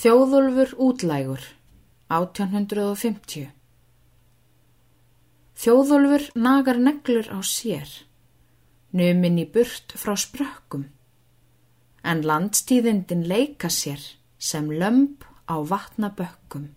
Þjóðulfur útlægur 1850 Þjóðulfur nagar neglur á sér, numin í burt frá sprökkum, en landstíðindin leika sér sem lömp á vatnabökkum.